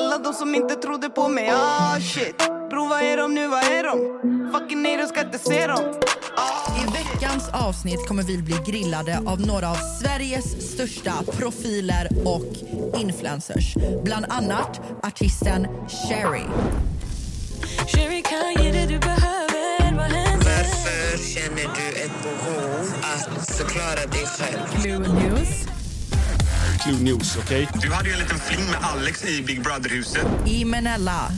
Alla de som inte trodde på mig, ah shit Bro vad är de nu, vad är de? Fucking nej, de ska inte se dem I veckans avsnitt kommer vi bli grillade av några av Sveriges största profiler och influencers. Bland annat artisten Sherry. Varför känner du ett behov att förklara dig själv? Clue News. Clue News, okej? Du hade ju en liten fling med Alex i Big Brother-huset. Imenella.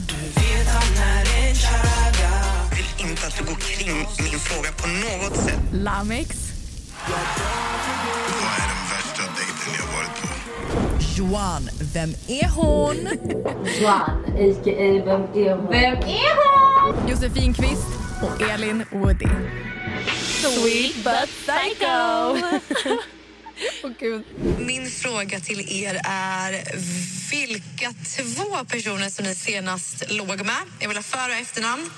Jag vill inte att du går kring min fråga på något sätt. Lamix. Vad är den värsta dejten jag varit på? Joan. Vem är hon? Joan, a.k.a. Vem är hon? Vem är hon? Josefin Kvist och Elin Woody. Sweet but psycho. Åh gud. Min fråga till er är vilka två personer som ni senast låg med? Jag vill ha för och efternamn.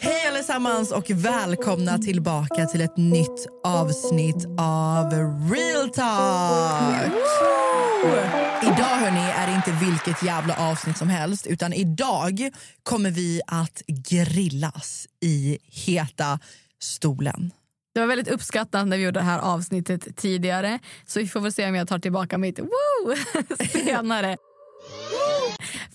Hej allesammans och välkomna tillbaka till ett nytt avsnitt av Real Talk! Idag hörni, är det inte vilket jävla avsnitt som helst utan idag kommer vi att grillas i heta stolen. Det var väldigt uppskattat när vi gjorde det här avsnittet tidigare. Så vi får väl se om jag tar tillbaka mitt woo senare.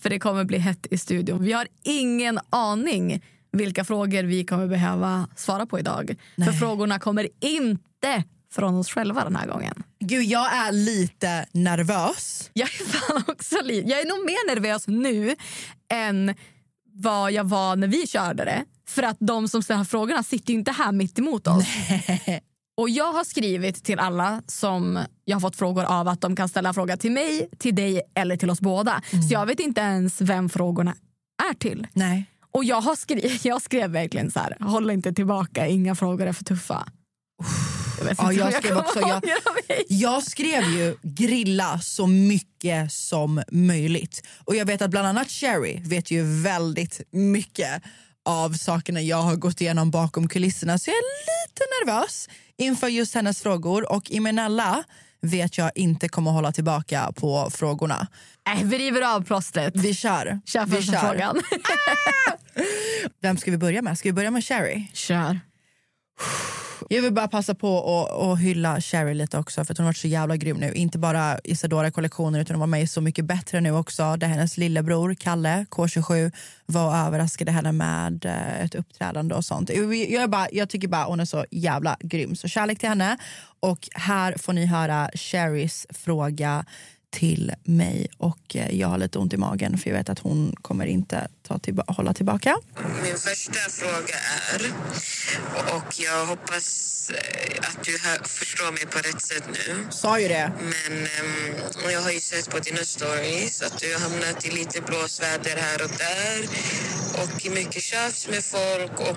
För det kommer bli hett i studion. Vi har ingen aning vilka frågor vi kommer behöva svara på idag. För frågorna kommer inte från oss själva den här gången. Gud, jag är lite nervös. Jag är fan också li- Jag är nog mer nervös nu än vad jag var när vi körde det. För att de som ställer frågorna sitter ju inte här mitt emot oss. Och jag har skrivit till alla som jag har fått frågor av att de kan ställa fråga till mig, till dig eller till oss båda. Så jag vet inte ens vem frågorna är till. Nej. Och jag, har skri- jag skrev verkligen så här, håll inte tillbaka, inga frågor är för tuffa. Jag Ja, jag skrev också, jag, jag skrev ju grilla så mycket som möjligt. Och jag vet att bland annat Sherry vet ju väldigt mycket av sakerna jag har gått igenom bakom kulisserna. Så jag är lite nervös inför just hennes frågor. Och Imenella vet jag inte kommer hålla tillbaka på frågorna. Nej, vi river av plåstret. Vi kör. Kör vi frågan. Vem ska vi börja med? Ska vi börja med Sherry? Kör. Jag vill bara passa på att, och hylla Sherry lite också för att hon har varit så jävla grym nu. Inte bara Isadora-kollektioner utan hon var med i Så mycket bättre nu också där hennes lillebror Kalle, K27, var och överraskade henne med eh, ett uppträdande och sånt. Jag, jag, bara, jag tycker bara hon är så jävla grym. Så kärlek till henne. Och här får ni höra Sherrys fråga till mig och eh, jag har lite ont i magen för jag vet att hon kommer inte ta tillba- hålla tillbaka. Min första fråga är, och jag hoppas eh, att du förstår mig på rätt sätt nu. Sa ju det. Men ehm, jag har ju sett på dina stories att du har hamnat i lite blåsväder här och där och mycket tjafs med folk och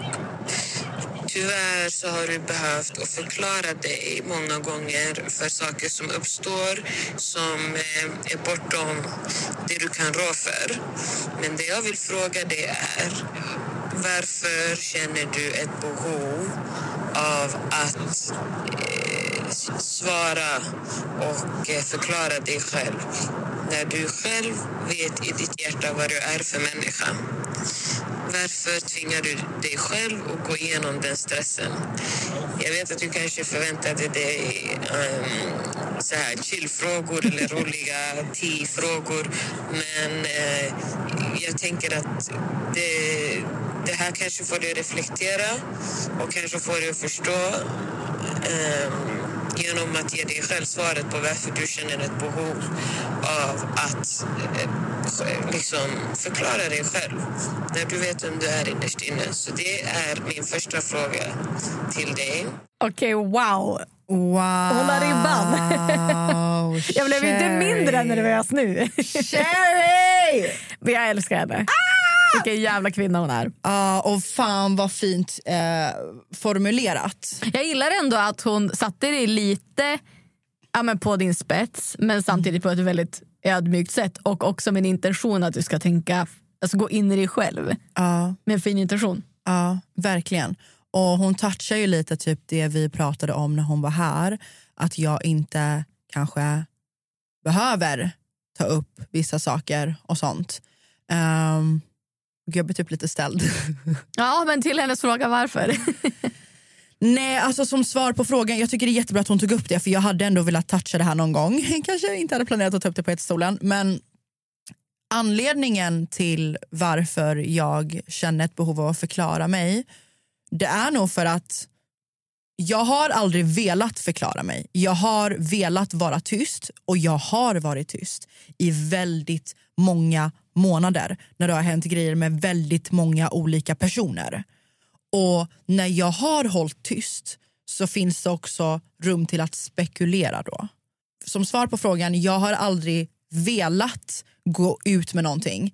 tyvärr så har du behövt att förklara dig många gånger för saker som uppstår som eh, är bortom det du kan rå för. Men det jag vill fråga dig är varför känner du ett behov av att eh, svara och eh, förklara dig själv när du själv vet i ditt hjärta vad du är för människa? Varför tvingar du dig själv att gå igenom den stressen? Jag vet att du kanske förväntade dig um, så här chillfrågor eller roliga tea-frågor men eh, jag tänker att det, det här kanske får dig reflektera och kanske får dig att förstå ehm, genom att ge dig själv svaret på varför du känner ett behov av att eh, liksom förklara dig själv när du vet vem du är innerst inne. Så det är min första fråga till dig. Okej, wow. Wow. Hålla ribban. Jag blev inte mindre nervös nu. Sherry! Men jag älskar henne. Vilken jävla kvinna hon är. Ja, och fan vad fint eh, formulerat. Jag gillar ändå att hon satte dig lite ja, men på din spets men samtidigt på ett väldigt ödmjukt sätt och också med en intention att du ska tänka, alltså gå in i dig själv. Ja. Med en fin intention. Ja, verkligen. Och hon touchar ju lite typ det vi pratade om när hon var här. Att jag inte kanske behöver ta upp vissa saker och sånt. Um, jag blir typ lite ställd. Ja, men till hennes fråga varför. Nej, alltså som svar på frågan, jag tycker det är jättebra att hon tog upp det för jag hade ändå velat toucha det här någon gång. Kanske inte hade planerat att ta upp det på stolen men anledningen till varför jag känner ett behov av att förklara mig det är nog för att jag har aldrig velat förklara mig. Jag har velat vara tyst och jag har varit tyst i väldigt många månader när det har hänt grejer med väldigt många olika personer. Och när jag har hållit tyst så finns det också rum till att spekulera då. Som svar på frågan, jag har aldrig velat gå ut med någonting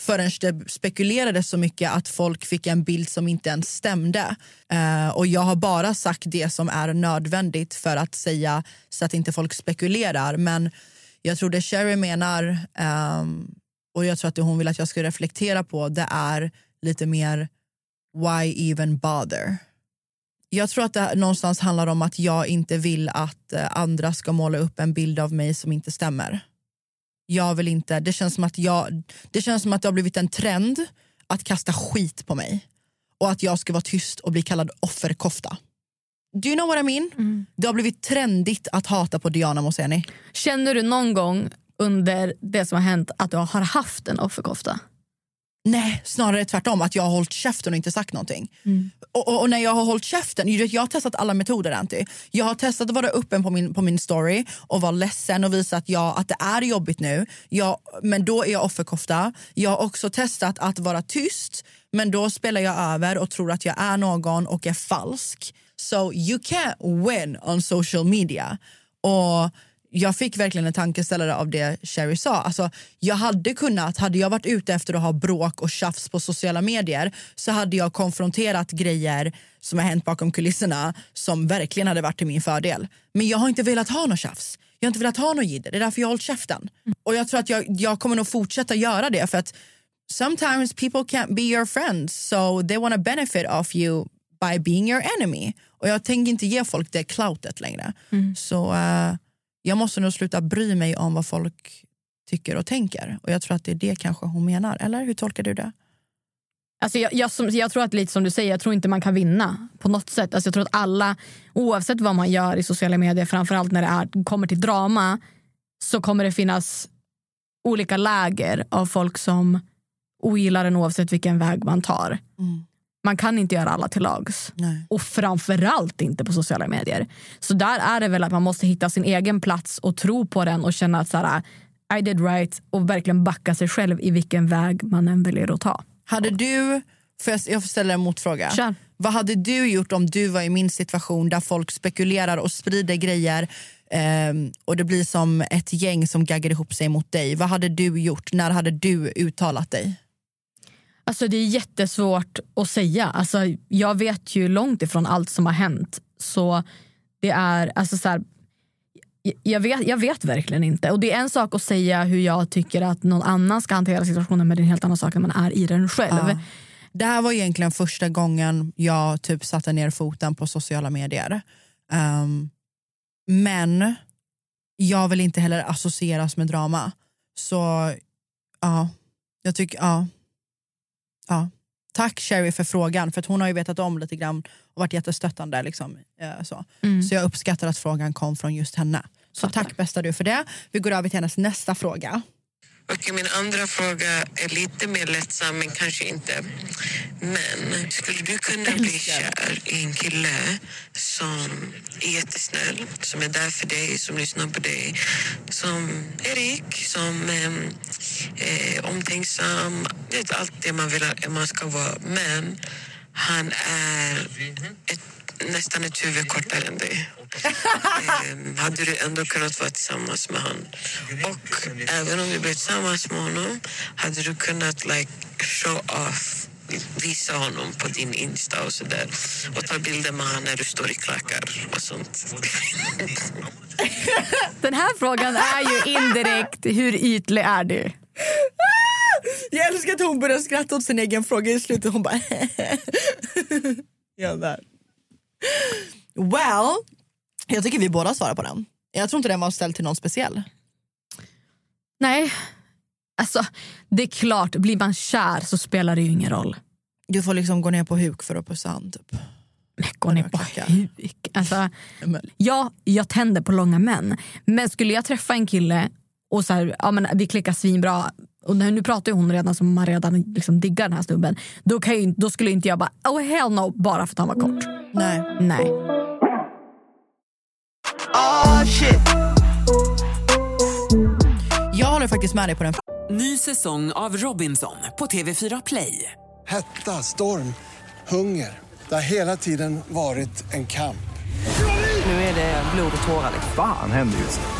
förrän det spekulerades så mycket att folk fick en bild som inte ens stämde. Eh, och jag har bara sagt det som är nödvändigt för att säga så att inte folk spekulerar. Men jag tror det Sherry menar ehm, och jag tror att det hon vill att jag ska reflektera på det är lite mer why even bother? Jag tror att det någonstans handlar om att jag inte vill att eh, andra ska måla upp en bild av mig som inte stämmer. Jag vill inte, det känns som att, jag, det, känns som att det har blivit en trend att kasta skit på mig och att jag ska vara tyst och bli kallad offerkofta. Do you know what I mean? Mm. Det har blivit trendigt att hata på Diana Moseni. Känner du någon gång under det som har hänt att du har haft en offerkofta? Nej, snarare tvärtom. Att jag har hållit käften och inte sagt någonting. Mm. Och, och, och, när jag har hållit käften, jag har testat alla metoder Anty. Jag har testat att vara öppen på min, på min story och vara ledsen och visa att, jag, att det är jobbigt nu. Jag, men då är jag offerkofta. Jag har också testat att vara tyst men då spelar jag över och tror att jag är någon och är falsk. So you can't win on social media. Och jag fick verkligen en tankeställare av det Sherry sa. Alltså, jag hade kunnat, hade jag varit ute efter att ha bråk och tjafs på sociala medier så hade jag konfronterat grejer som har hänt bakom kulisserna som verkligen hade varit till min fördel. Men jag har inte velat ha något tjafs. Jag har inte velat ha något jidder. Det är därför jag har hållit käften. Och jag tror att jag, jag kommer nog fortsätta göra det för att sometimes people can't be your friends so they want to benefit off you by being your enemy. Och jag tänker inte ge folk det cloutet längre. Mm. Så... Uh, jag måste nog sluta bry mig om vad folk tycker och tänker. Och Jag tror att det är det kanske hon menar. Eller hur tolkar du det? Alltså jag, jag, som, jag tror att lite som du säger, jag tror inte man kan vinna på något sätt. Alltså jag tror att alla, oavsett vad man gör i sociala medier, framförallt när det är, kommer till drama, så kommer det finnas olika läger av folk som ogillar en oavsett vilken väg man tar. Mm. Man kan inte göra alla till lags. Nej. Och framförallt inte på sociala medier. Så där är det väl att man måste hitta sin egen plats och tro på den och känna att så här, I did right och verkligen backa sig själv i vilken väg man än väljer att ta. Hade du, får jag, jag får ställa en motfråga. Kör. Vad hade du gjort om du var i min situation där folk spekulerar och sprider grejer ehm, och det blir som ett gäng som gaggar ihop sig mot dig. Vad hade du gjort? När hade du uttalat dig? Alltså det är jättesvårt att säga. Alltså jag vet ju långt ifrån allt som har hänt. Så det är alltså så här, jag, vet, jag vet verkligen inte. Och Det är en sak att säga hur jag tycker att någon annan ska hantera situationen men det är en helt annan sak när man är i den själv. Ja. Det här var egentligen första gången jag typ satte ner foten på sociala medier. Um, men jag vill inte heller associeras med drama. Så ja, jag tycker ja ja. Tack Sherry för frågan, för hon har ju vetat om lite grann och varit jättestöttande. Liksom, eh, så. Mm. så jag uppskattar att frågan kom från just henne. Så tack bästa du för det. Vi går över till hennes nästa fråga. Okej, min andra fråga är lite mer lättsam, men kanske inte. Men skulle du kunna bli kär i en kille som är jättesnäll, som är där för dig, som lyssnar på dig, som är rik, som ehm, är omtänksam, vet allt det man vill att man ska vara. Men han är ett nästan ett huvud kortare än dig. Ehm, hade du ändå kunnat vara tillsammans med han? Och även om du blev tillsammans med honom hade du kunnat like, show off visa honom på din Insta och sådär och ta bilder med honom när du står i klackar och sånt. Den här frågan är ju indirekt hur ytlig är du? Jag älskar att hon börjar skratta åt sin egen fråga i slutet. Hon bara... ja, där. Well, jag tycker vi båda svarar på den. Jag tror inte den var ställd till någon speciell. Nej. Alltså, det är klart, blir man kär så spelar det ju ingen roll. Du får liksom gå ner på huk för att pussa han typ. Gå ner på huk. Alltså, ja, jag tänder på långa män. Men skulle jag träffa en kille och så här, ja, men vi klickar svinbra och nu pratar ju hon redan som man redan liksom diggar den här snubben. Då, kan ju, då skulle inte jag bara, oh hell no, bara för att han var kort. Nej. Nej. Oh shit. Jag håller faktiskt med dig på den. Ny säsong av Robinson på TV4 Play. Hetta, storm, hunger. Det har hela tiden varit en kamp. Nu är det blod och tårar. Fan händer just nu.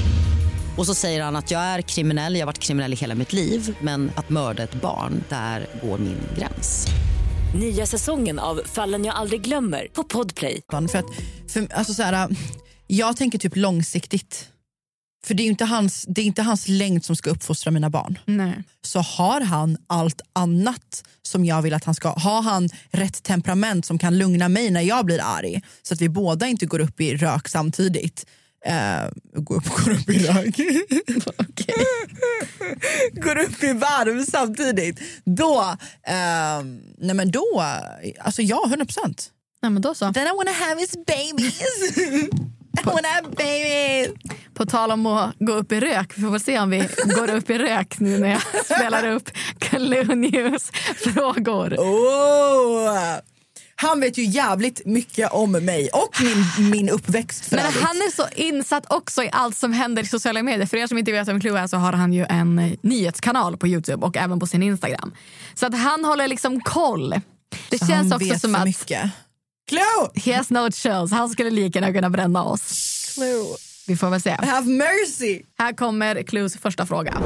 Och så säger han att jag är kriminell, jag har varit kriminell i hela mitt liv men att mörda ett barn, där går min gräns. Nya säsongen av Fallen jag aldrig glömmer på Podplay. För att, för, alltså så här, jag tänker typ långsiktigt. För det är inte hans, det är inte hans längd som ska uppfostra mina barn. Nej. Så har han allt annat som jag vill att han ska Har han rätt temperament som kan lugna mig när jag blir arg så att vi båda inte går upp i rök samtidigt. Uh, går, upp, går upp i rök? går upp i varv samtidigt. Då, uh, nej men då, alltså ja 100 procent. Nej, men då så. Then I wanna have his babies. I wanna have babies. På tal om att gå upp i rök, vi får se om vi går upp i rök nu när jag spelar upp News frågor. Oh. Han vet ju jävligt mycket om mig och min, min uppväxt. För Men övrigt. han är så insatt också i allt som händer i sociala medier. För er som inte vet vem Clue är så har han ju en nyhetskanal på Youtube och även på sin Instagram. Så att han håller liksom koll. Det Så känns också som att mycket. Clue! he has no chills. Han skulle lika gärna kunna bränna oss. Clue. Vi får väl se. Have mercy! Här kommer Clues första fråga.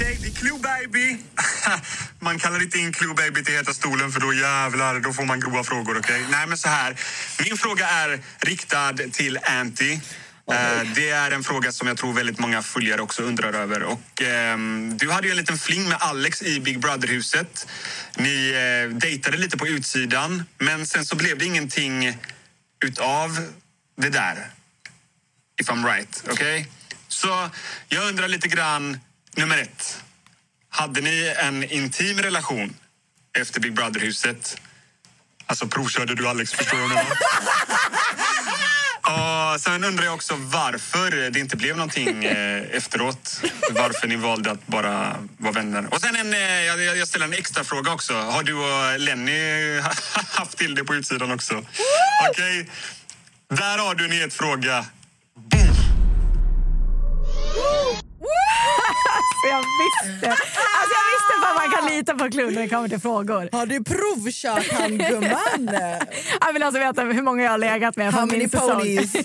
Okej, det är Clue Baby. man kallar inte in Clue Baby till Heta stolen för då jävlar, då får man grova frågor. okej? Nej, men så här. Min fråga är riktad till Anty. Eh, Det är en fråga som jag tror väldigt många följare också undrar över. Och, ehm, du hade ju en liten fling med Alex i Big Brother-huset. Ni eh, dejtade lite på utsidan, men sen så blev det ingenting utav det där. If I'm right, okej? Så jag undrar lite grann, nummer ett. Hade ni en intim relation efter Big Brother-huset? Alltså provkörde du Alex, förstår du? vad? Och sen undrar jag också varför det inte blev någonting eh, efteråt. Varför ni valde att bara vara vänner. Och sen en, eh, jag, jag ställer en extra fråga också. Har du och Lenny haft till det på utsidan också? Okej, där har du en het fråga. Alltså jag visste. Alltså jag visste att man kan lita på Clue när det kommer till frågor. Har du provkört han gumman? Jag vill alltså veta hur många jag har legat med How many min säsong. ponies?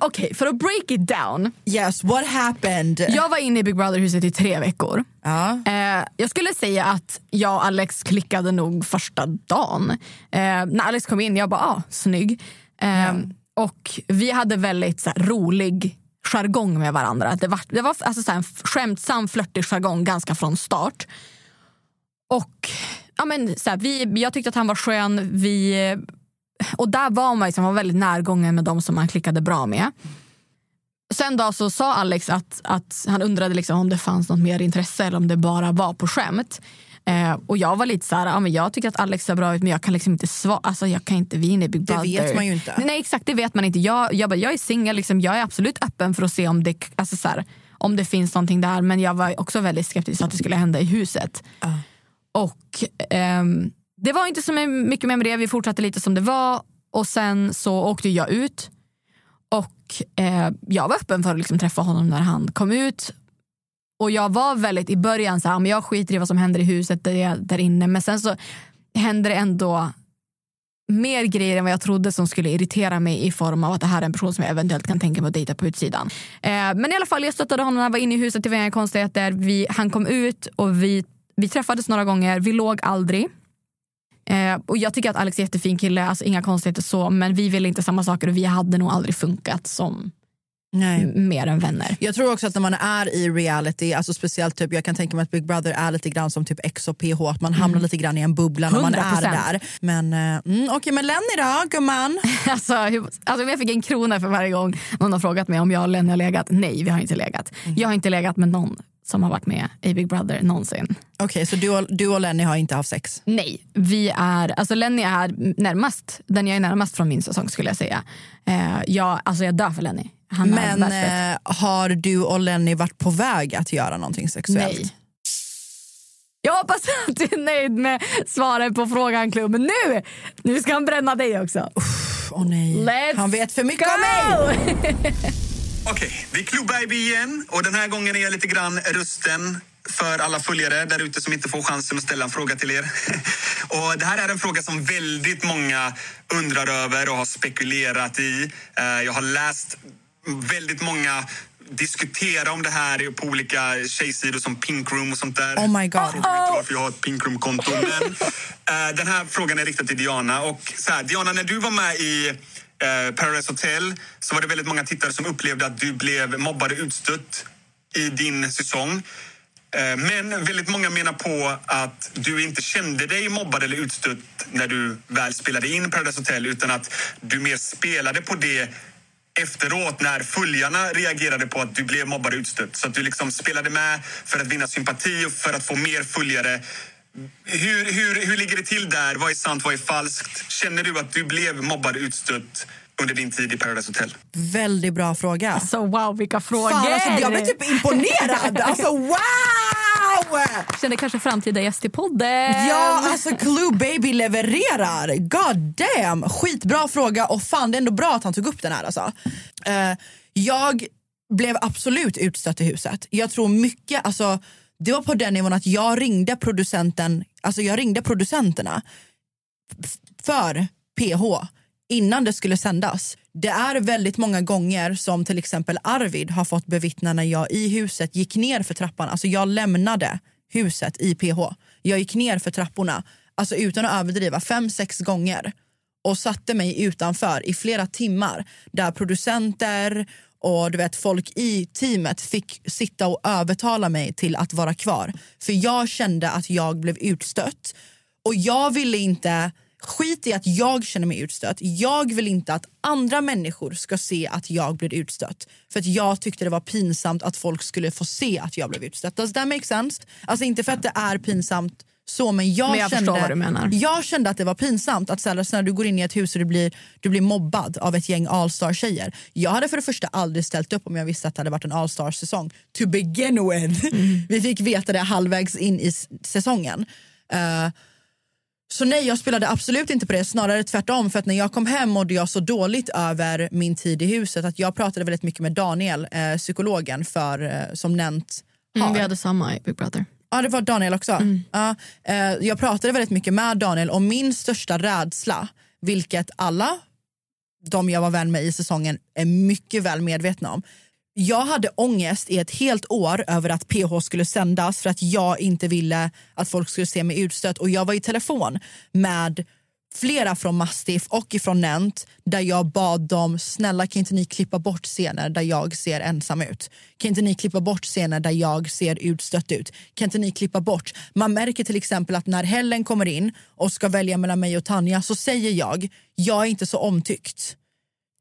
Okej, för att break it down. Yes, what happened? Jag var inne i Big Brother-huset i tre veckor. Ja. Eh, jag skulle säga att jag och Alex klickade nog första dagen. Eh, när Alex kom in, jag bara ah, snygg. Eh, Och vi hade väldigt så här, rolig jargong med varandra. Det var, det var alltså, så här, en skämtsam, flörtig jargong ganska från start. Och ja, men, så här, vi, jag tyckte att han var skön. Vi, och där var man, liksom, var väldigt närgången med de som man klickade bra med. Sen då så sa Alex att, att han undrade liksom om det fanns något mer intresse eller om det bara var på skämt. Eh, och jag var lite så här, ja, men jag tycker att Alex ser bra ut men jag kan liksom inte svara. Alltså, jag kan inte, vi är Big Det Brother. vet man ju inte. Nej exakt, det vet man inte. Jag, jag, bara, jag är singel, liksom, jag är absolut öppen för att se om det, alltså, så här, om det finns någonting där. Men jag var också väldigt skeptisk att det skulle hända i huset. Och ehm, det var inte så mycket mer med det. Vi fortsatte lite som det var. Och sen så åkte jag ut. Och eh, jag var öppen för att liksom träffa honom när han kom ut. Och jag var väldigt i början så här, men jag skiter i vad som händer i huset där, där inne. Men sen så hände det ändå mer grejer än vad jag trodde som skulle irritera mig i form av att det här är en person som jag eventuellt kan tänka mig att dejta på utsidan. Eh, men i alla fall, jag stöttade honom när han var inne i huset. Det var inga konstigheter. Vi, han kom ut och vi, vi träffades några gånger. Vi låg aldrig. Eh, och Jag tycker att Alex är jättefin kille, alltså inga konstigheter så. Men vi ville inte samma saker och vi hade nog aldrig funkat som Nej. mer än vänner. Jag tror också att när man är i reality, alltså speciellt typ, jag kan tänka mig att Big Brother är lite grann som typ X och PH, att man hamnar lite grann i en bubbla när man är 100%. där. Men eh, mm, okej, men Lenny då, gumman? Alltså, hur- alltså, om jag fick en krona för varje gång någon har frågat mig om jag och Lenny har legat. Nej, vi har inte legat. Jag har inte legat med någon som har varit med i Big Brother någonsin. Okej, så du och, du och Lenny har inte haft sex? Nej, vi är, alltså Lenny är närmast, den jag är närmast från min säsong skulle jag säga. Eh, jag, alltså jag dör för Lenny. Han Men eh, har du och Lenny varit på väg att göra någonting sexuellt? Nej. Jag hoppas att du är nöjd med svaret på frågan Club. Men nu, nu ska han bränna dig också. Åh nej, Let's han vet för mycket om go! mig! Okej, det är Clue Baby igen och den här gången är jag lite grann rösten för alla följare där ute som inte får chansen att ställa en fråga till er. Och det här är en fråga som väldigt många undrar över och har spekulerat i. Eh, Jag har läst väldigt många diskutera om det här på olika tjejsidor som Pink Room och sånt där. Oh my God. Frågar mig inte varför jag har ett Pink Room-konto. Men eh, den här frågan är riktad till Diana. Och så här, Diana, när du var med i eh, Paradise Hotel så var det väldigt många tittare som upplevde att du blev mobbad och utstött i din säsong. Eh, Men väldigt många menar på att du inte kände dig mobbad eller utstött när du väl spelade in Paradise Hotel utan att du mer spelade på det efteråt när följarna reagerade på att du blev mobbad och utstött. Så att du liksom spelade med för att vinna sympati och för att få mer följare. Hur, hur, hur ligger det till där? Vad är sant, vad är falskt? Känner du att du blev mobbad utstött under din tid i Paradise Hotel? Väldigt bra fråga. Alltså wow, vilka frågor! Fan, alltså, jag blir typ imponerad! Alltså wow! Kände kanske framtida gäst i podden. Ja, alltså Clue Baby levererar. God damn! Skitbra fråga och fan det är ändå bra att han tog upp den här. Alltså. Eh, jag blev absolut utstött i huset. Jag tror mycket, alltså det var på den nivån att jag ringde producenten, alltså jag ringde producenterna för PH innan det skulle sändas. Det är väldigt många gånger som till exempel Arvid har fått bevittna när jag i huset gick ner för trappan. Alltså jag lämnade huset i PH. Jag gick ner för trapporna, alltså utan att överdriva, fem, sex gånger och satte mig utanför i flera timmar där producenter och du vet, folk i teamet fick sitta och övertala mig till att vara kvar. För jag kände att jag blev utstött och jag ville inte Skit i att jag känner mig utstött. Jag vill inte att andra människor ska se att jag blir utstött. För att jag tyckte det var pinsamt att folk skulle få se att jag blev utstött. Does that make sense? Alltså inte för att det är pinsamt så men jag, Men jag kände, jag kände att det var pinsamt att så här, så när du går in i ett hus och du blir, du blir mobbad av ett gäng allstar-tjejer. Jag hade för det första aldrig ställt upp om jag visste att det hade varit en allstar-säsong. To begin with. Vi fick veta det halvvägs in i säsongen. Eh, så nej, jag spelade absolut inte på det. Snarare tvärtom. För att när jag kom hem mådde jag så dåligt över min tid i huset att jag pratade väldigt mycket med Daniel, eh, psykologen för, eh, som Nent har. Mm, vi hade samma i Big Brother. Ja, det var Daniel också. Ja, eh, jag pratade väldigt mycket med Daniel och min största rädsla, vilket alla de jag var vän med i säsongen är mycket väl medvetna om. Jag hade ångest i ett helt år över att PH skulle sändas för att jag inte ville att folk skulle se mig utstött och jag var i telefon med flera från Mastiff och ifrån Nent där jag bad dem snälla kan inte ni klippa bort scener där jag ser ensam ut? Kan inte ni klippa bort scener där jag ser utstött ut? Kan inte ni klippa bort? Man märker till exempel att när Helen kommer in och ska välja mellan mig och Tanja så säger jag jag är inte så omtyckt.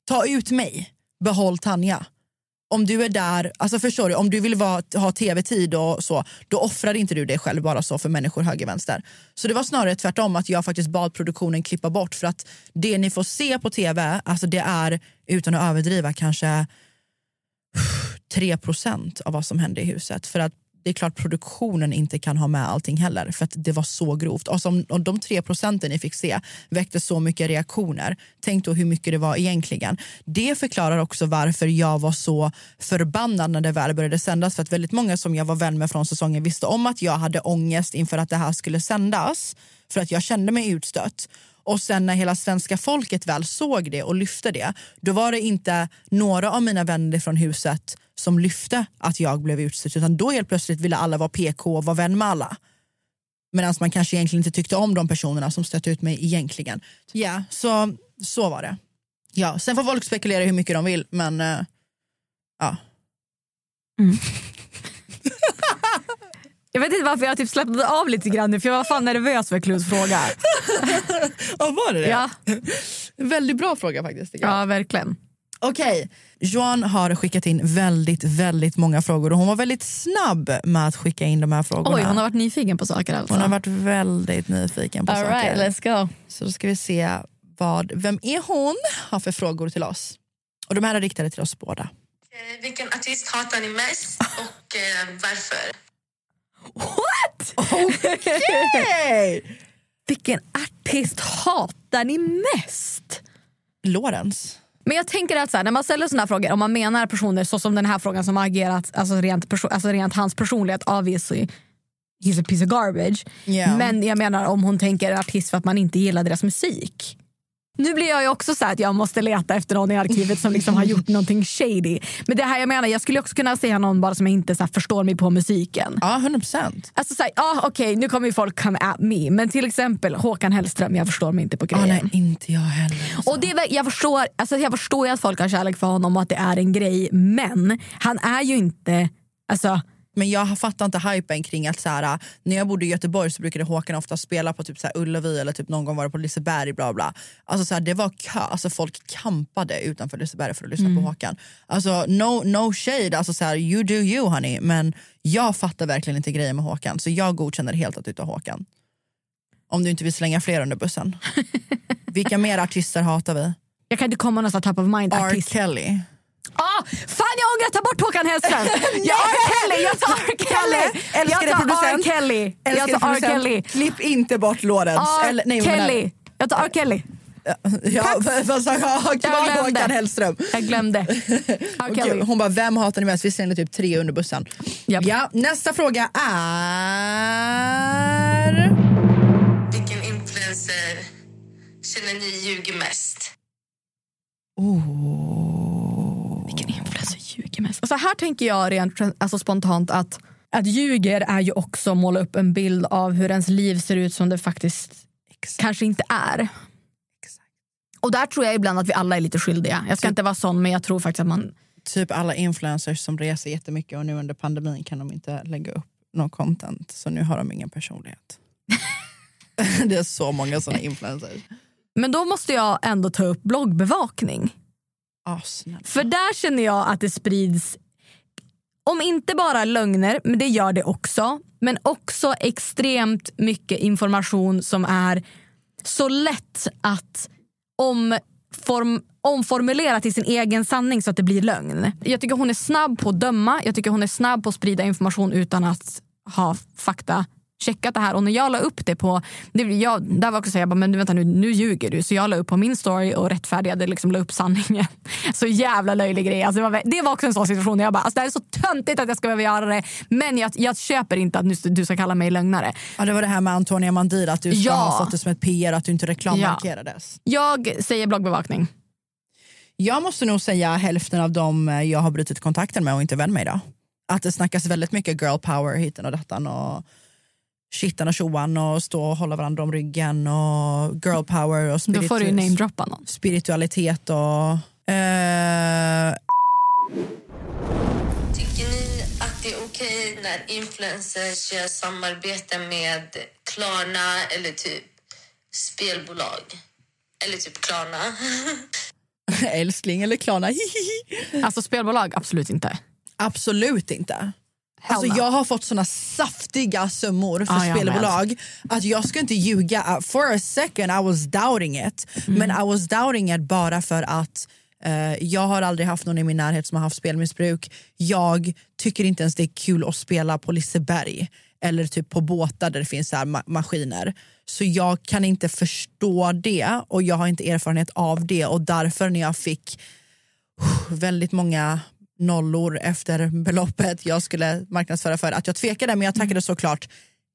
Ta ut mig, behåll Tanja. Om du är där, alltså förstår du, om du vill vara, ha tv-tid och så, då offrar inte du dig själv bara så för människor höger vänster. Så det var snarare tvärtom att jag faktiskt bad produktionen klippa bort för att det ni får se på tv, alltså det är utan att överdriva kanske 3% av vad som hände i huset. För att det är klart produktionen inte kan ha med allting heller för att det var så grovt. Och som, och de tre procenten ni fick se väckte så mycket reaktioner. Tänk då hur mycket det var egentligen. Det förklarar också varför jag var så förbannad när det väl började sändas. För att väldigt många som jag var vän med från säsongen visste om att jag hade ångest inför att det här skulle sändas. För att jag kände mig utstött. Och sen när hela svenska folket väl såg det och lyfte det, då var det inte några av mina vänner från huset som lyfte att jag blev utstött, utan då helt plötsligt ville alla vara PK och vara vän med alla. Medan man kanske egentligen inte tyckte om de personerna som stötte ut mig egentligen. Ja, så, så var det. Ja, sen får folk spekulera hur mycket de vill, men uh, ja. Mm. Jag vet inte varför jag typ släppte av lite grann nu för jag var fan nervös för Clues fråga. Ja, var det det? Ja. Väldigt bra fråga faktiskt. Ja, verkligen. Okej, Joan har skickat in väldigt, väldigt många frågor och hon var väldigt snabb med att skicka in de här frågorna. Oj, hon har varit nyfiken på saker alltså. Hon har varit väldigt nyfiken på All saker. right, let's go. Så då ska vi se vad, vem är hon har för frågor till oss. Och de här är riktade till oss båda. Eh, Vilken artist hatar ni mest och eh, varför? What? Okej! Vilken artist hatar ni mest? Lorentz. Men jag tänker att så här, när man ställer såna här frågor, om man menar personer så som den här frågan som har agerat, alltså rent, perso- alltså rent hans personlighet, obviously he's a piece of garbage. Ja. Men jag menar om hon tänker artist för att man inte gillar deras musik. Nu blir jag ju också så här att jag måste leta efter någon i arkivet som liksom har gjort någonting shady. Men det här jag menar, jag skulle också kunna säga någon bara som inte så förstår mig på musiken. Ja, 100 procent. Alltså såhär, ah, okej nu kommer ju folk come at me. Men till exempel Håkan Hellström, jag förstår mig inte på grejen. Ah, nej, inte jag heller. Och det är, jag, förstår, alltså jag förstår ju att folk har kärlek för honom och att det är en grej. Men han är ju inte... Alltså, Men jag fattar inte hypen kring att så här, när jag bodde i Göteborg så brukade Håkan ofta spela på typ så här Ullevi eller typ någon gång var det på Liseberg. Bla bla. Alltså så här, det var kö, alltså folk kampade utanför Liseberg för att lyssna Mm. på Håkan. Alltså no, no shade, alltså så här, you do you honey. Men jag fattar verkligen inte grejen med Håkan så jag godkänner helt att du tar Håkan. Om du inte vill slänga fler under bussen. Vilka mer artister hatar vi? jag kan inte komma någon sån top of mind R. artist. Kelly. Ah, ångrar, ta bort Håkan Hellström! jag R. Kelly, jag tar R. Kelly! Älskade jag tar producent. R. Kelly. Jag tar R. Kelly. Klipp inte bort Lorentz. Kelly. Jag tar R. Kelly. Ja, sa jag? Ha kvar. Håkan Hellström. Jag glömde. Gud, hon bara, vem hatar ni mest? Vi slängde typ tre under bussen. Japp. Ja, nästa fråga är... Vilken influencer känner ni ljuger mest? Vilken mest? Alltså här tänker jag rent alltså spontant att att ljuger är ju också att måla upp en bild av hur ens liv ser ut som det faktiskt kanske inte är. Och där tror jag ibland att vi alla är lite skyldiga. Jag ska inte vara sån men jag tror faktiskt att man Typ alla influencers som reser jättemycket och nu under pandemin kan de inte lägga upp någon content. Så nu har de ingen personlighet. det är så många såna influencers. Men då måste jag ändå ta upp bloggbevakning. Oh. För där känner jag att det sprids, om inte bara lögner, men det gör det också, men också extremt mycket information som är så lätt att omform, omformulera till sin egen sanning så att det blir lögn. Jag tycker hon är snabb på att döma, jag tycker hon är snabb på att sprida information utan att ha fakta checkat det här och när jag la upp det på, det, jag, där var också så jag bara, men vänta nu, nu ljuger du. Så jag la upp på min story och rättfärdigade, liksom la upp sanningen. Så jävla löjlig grej. Alltså det, var, det var också en sån situation där jag bara, alltså det här är så töntigt att jag ska behöva göra det. Men jag, jag köper inte att nu, du ska kalla mig lögnare. Ja, det var det här med Antonia Mandir, att du ska Ja. ha fått det som ett PR, att du inte reklammarkerades. Jag säger bloggbevakning. Jag måste nog säga hälften av dem eh, jag har brutit kontakten med och inte vän med idag. Att det snackas väldigt mycket girl power hiten och dattan och shittan och tjoan och stå och hålla varandra om ryggen och girl power och Då får du ju namedroppa någon. spiritualitet och... Eh, Tycker ni att det är okej när influencers gör samarbete med Klarna eller typ spelbolag? Eller typ Klarna. Älskling eller Klarna. alltså spelbolag, absolut inte. Absolut inte. Alltså, jag har fått såna saftiga summor för jag spelbolag att jag ska inte ljuga. Uh, For a second I was doubting it. Mm. Men I was doubting it bara för att eh, jag har aldrig haft någon i min närhet som har haft spelmissbruk. Jag tycker inte ens det är kul att spela på Liseberg eller typ på båtar där det finns så ma- maskiner. Så jag kan inte förstå det och jag har inte erfarenhet av det och därför när jag fick väldigt många nollor efter beloppet jag skulle marknadsföra för att jag tvekade men jag tackade såklart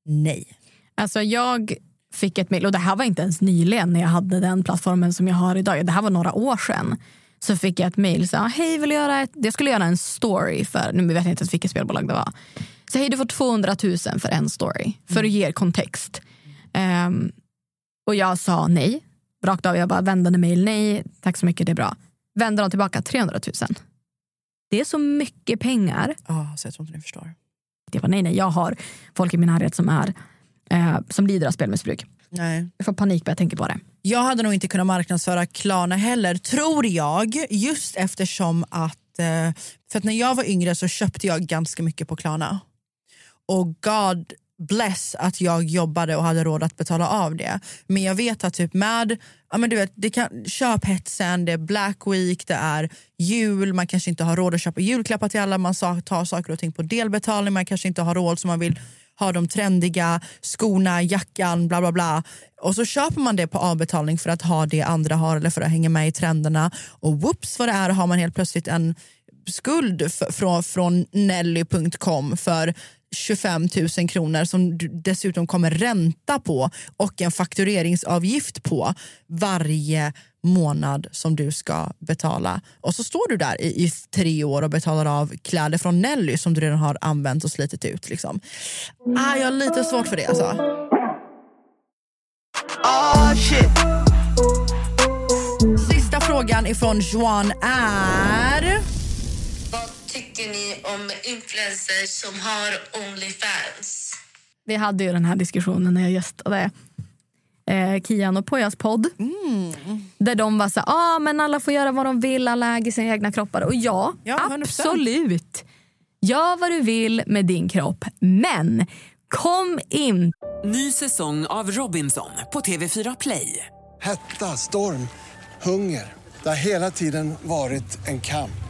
nej. Alltså jag fick ett mejl, och det här var inte ens nyligen när jag hade den plattformen som jag har idag. Det här var några år sedan. Så fick jag ett mejl. Hej, vill du göra ett... Jag skulle göra en story för... Nu vet jag inte ens vilket spelbolag det var. Så hej, du får 200 000 för en story. För att ge er kontext. Ehm, och jag sa nej. Rakt av. Jag bara vändande mejl. Nej, tack så mycket, det är bra. Vände de tillbaka 300 000. Det är så mycket pengar. Ja, så jag tror inte ni förstår. Jag bara, nej, nej, jag har folk i min närhet som, är, eh, som lider av spelmissbruk. Nej. Jag får panik när jag tänker på det. Jag hade nog inte kunnat marknadsföra Klarna heller, tror jag. Just eftersom att... eh, För att när jag var yngre så köpte jag ganska mycket på Klarna. Och God bless att jag jobbade och hade råd att betala av det. Men jag vet att typ med ja men du vet, det kan, köphetsen, det är Black Week, det är jul, man kanske inte har råd att köpa julklappar till alla, man tar saker och ting på delbetalning, man kanske inte har råd så man vill ha de trendiga skorna, jackan, bla bla bla. Och så köper man det på avbetalning för att ha det andra har eller för att hänga med i trenderna. Och whoops vad det är har man helt plötsligt en skuld från, från Nelly.com för 25 000 kronor som du dessutom kommer ränta på och en faktureringsavgift på varje månad som du ska betala. Och så står du där i, i tre år och betalar av kläder från Nelly som du redan har använt och slitit ut. Liksom. Ah, jag har lite svårt för det alltså. Oh shit. Sista frågan ifrån Joan är... Tycker ni om influencers som har Onlyfans? Vi hade ju den här diskussionen när jag gästade eh, Kian och Pojas podd. Där de var så ah, men alla får göra vad de vill, alla äger sina egna kroppar. Och ja, absolut. Gör vad du vill med din kropp. Men kom in... Ny säsong av Robinson på TV4 Play. Hetta, storm, hunger. Det har hela tiden varit en kamp.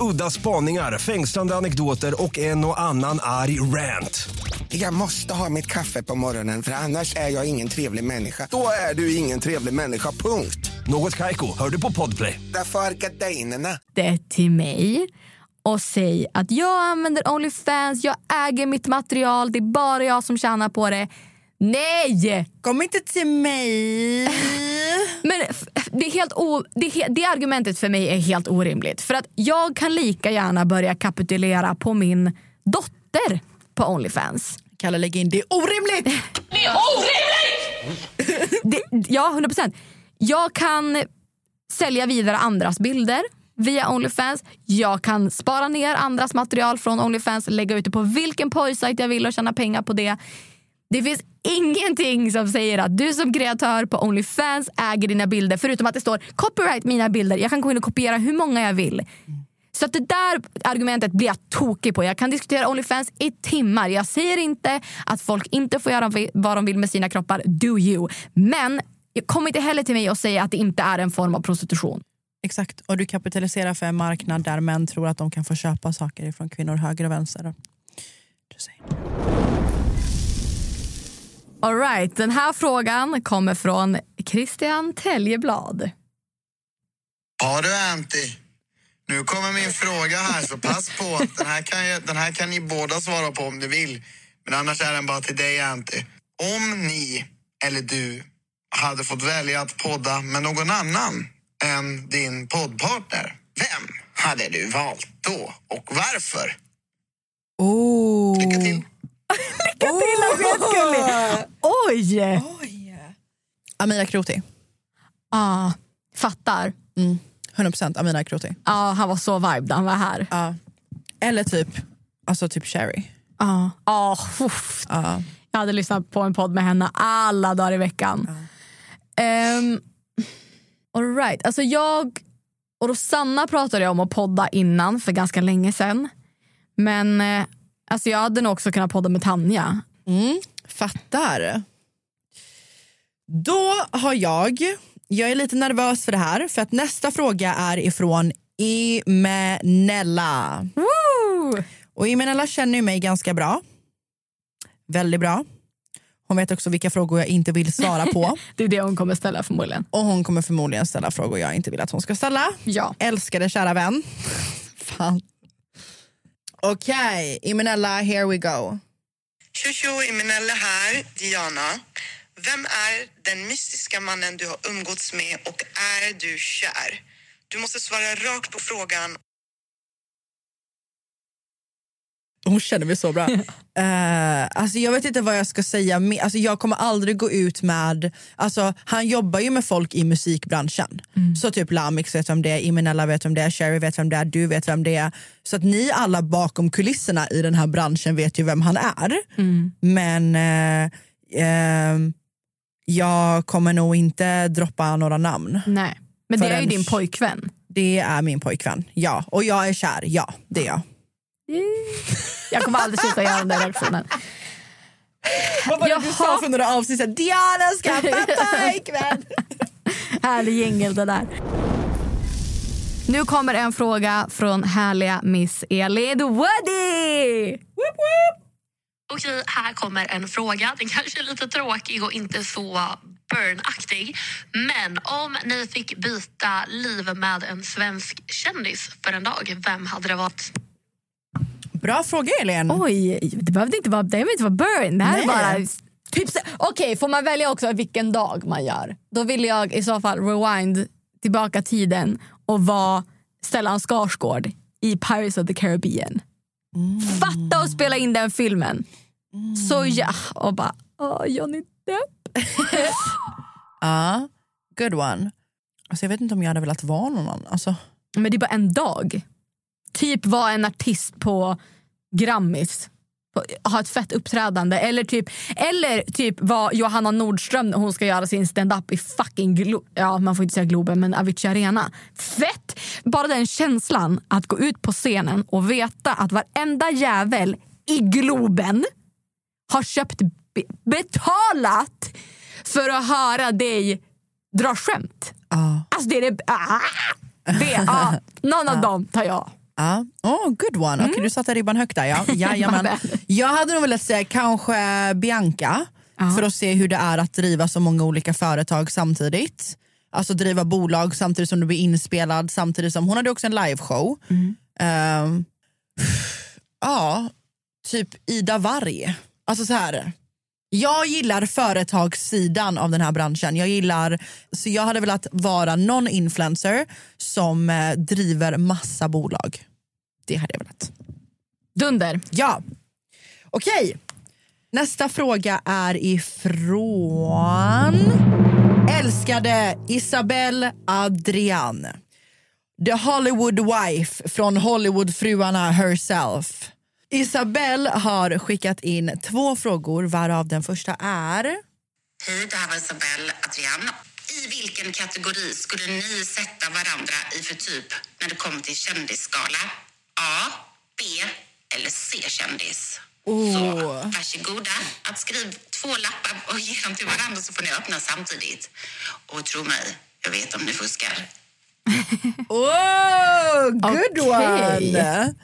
Udda spaningar, fängslande anekdoter och en och annan arg rant. Jag måste ha mitt kaffe på morgonen för annars är jag ingen trevlig människa. Då är du ingen trevlig människa, punkt. Något Kaiko, hör du på Podplay. Därför är gardinerna. det till mig och säg att jag använder Onlyfans, jag äger mitt material, det är bara jag som tjänar på det. Nej! Kom inte till mig! Men det, är helt o, det, det argumentet för mig är helt orimligt. För att jag kan lika gärna börja kapitulera på min dotter på Onlyfans. Kalle lägg in det är orimligt! Det är orimligt! det, ja, 100 procent. Jag kan sälja vidare andras bilder via Onlyfans. Jag kan spara ner andras material från Onlyfans, lägga ut det på vilken porrsajt jag vill och tjäna pengar på det. Det finns ingenting som säger att du som kreatör på Onlyfans äger dina bilder förutom att det står copyright mina bilder. Jag kan gå in och kopiera hur många jag vill. Så att det där argumentet blir jag tokig på. Jag kan diskutera Onlyfans i timmar. Jag säger inte att folk inte får göra vad de vill med sina kroppar. Do you. Men kom inte heller till mig och säg att det inte är en form av prostitution. Exakt, och du kapitaliserar för en marknad där män tror att de kan få köpa saker från kvinnor höger och vänster. All right, den här frågan kommer från Christian Teljeblad. Ja du Anty, nu kommer min fråga här så pass på. Den här, kan jag, den här kan ni båda svara på om ni vill. Men annars är den bara till dig Anty. Om ni, eller du, hade fått välja att podda med någon annan än din poddpartner, vem hade du valt då och varför? Oh. Lycka till. Lycka till, skitgullig! Oj! Amira Kroti. Ah, fattar. Mm. 100% Amira Kroti. Ja, han var så vibe när han var här. Ja. Eller typ, alltså typ Sherry. Ja. Ah, uff. Ja. Jag hade lyssnat på en podd med henne alla dagar i veckan. Um, all right. alltså jag och Rosanna pratade jag om att podda innan för ganska länge sedan. Men eh, alltså jag hade nog också kunnat podda med Tanja. Mm, fattar. Då har jag, jag är lite nervös för det här för att nästa fråga är ifrån Imenella. Woo! Och Imenella känner ju mig ganska bra. Väldigt bra. Hon vet också vilka frågor jag inte vill svara på. det är det hon kommer ställa förmodligen. Och hon kommer förmodligen ställa frågor jag inte vill att hon ska ställa. Ja. Älskade kära vän. Fan. Okej, okay, Imenella, here we go. Tjo tjo, Imenella här, Diana. Vem är den mystiska mannen du har umgåtts med och är du kär? Du måste svara rakt på frågan. Hon känner mig så bra. uh, alltså jag vet inte vad jag ska säga. Alltså jag kommer aldrig gå ut med... Alltså han jobbar ju med folk i musikbranschen. Mm. Så typ Lamix vet vem det är, Imenella vet vem det är, Sherry vet vem det är, du vet vem det är. Så att ni alla bakom kulisserna i den här branschen vet ju vem han är. Mm. Men uh, uh, jag kommer nog inte droppa några namn. Nej, men det är ju din pojkvän. Det är min pojkvän, ja. Och jag är kär, ja. Det är jag. Jag kommer aldrig sluta göra den där reaktionen. Vad var det du sa för några avsnitt sedan? Diana ska fatta ikväll! Härlig jingel det där. Nu kommer en fråga från härliga Miss Elin Woody! Woop, woop. Okej, här kommer en fråga. Den kanske är lite tråkig och inte så burnaktig. Men om ni fick byta liv med en svensk kändis för en dag, vem hade det varit? Bra fråga, Elin. Oj, det behövde inte vara, det behöver inte vara burn. Det här är bara... Typ, Okej, okay, får man välja också vilken dag man gör? Då vill jag i så fall rewind tillbaka tiden och vara Stellan Skarsgård i Pirates of the Caribbean. Mm. Fatta att spela in den filmen. Mm. Så ja, och bara, åh, Johnny Depp. Ja, uh, good one. Alltså, jag vet inte om jag hade velat vara någon annan. Alltså. Men det är bara en dag. Typ vara en artist på Grammis ha ett fett uppträdande. Eller typ, eller typ vad Johanna Nordström hon ska göra sin stand-up i fucking Glo ja, man får inte säga Globen, men Avicii Arena. Fett! Bara den känslan att gå ut på scenen och veta att varenda jävel i Globen har köpt, be betalat för att höra dig dra skämt. Uh. Alltså det är det... Ah, det ah, någon av dem tar jag. Ja, oh, good one. Okej, okay, du satte ribban högt där. Ja. Jajamän. Jag hade nog velat säga kanske Bianca, för att se hur det är att driva så många olika företag samtidigt. Alltså driva bolag samtidigt som du blir inspelad, samtidigt som hon hade också en liveshow. Mm. Um, ja, typ Ida Varg. Alltså så här. Jag gillar företagssidan av den här branschen. Jag gillar, så jag hade velat vara någon influencer som eh, driver massa bolag. Det hade jag velat. Dunder. Ja. Okej. Nästa fråga är ifrån älskade Isabelle Adrian. The Hollywood wife från Hollywoodfruarna herself. Isabelle har skickat in två frågor varav den första är... Hej, det här var Isabelle Adrian. I vilken kategori skulle ni sätta varandra i för typ när det kommer till kändisskala? A, B eller C-kändis? Oh. Så varsågoda att skriva två lappar och ge dem till varandra så får ni öppna samtidigt. Och tro mig, jag vet om ni fuskar. oh, good okay. one!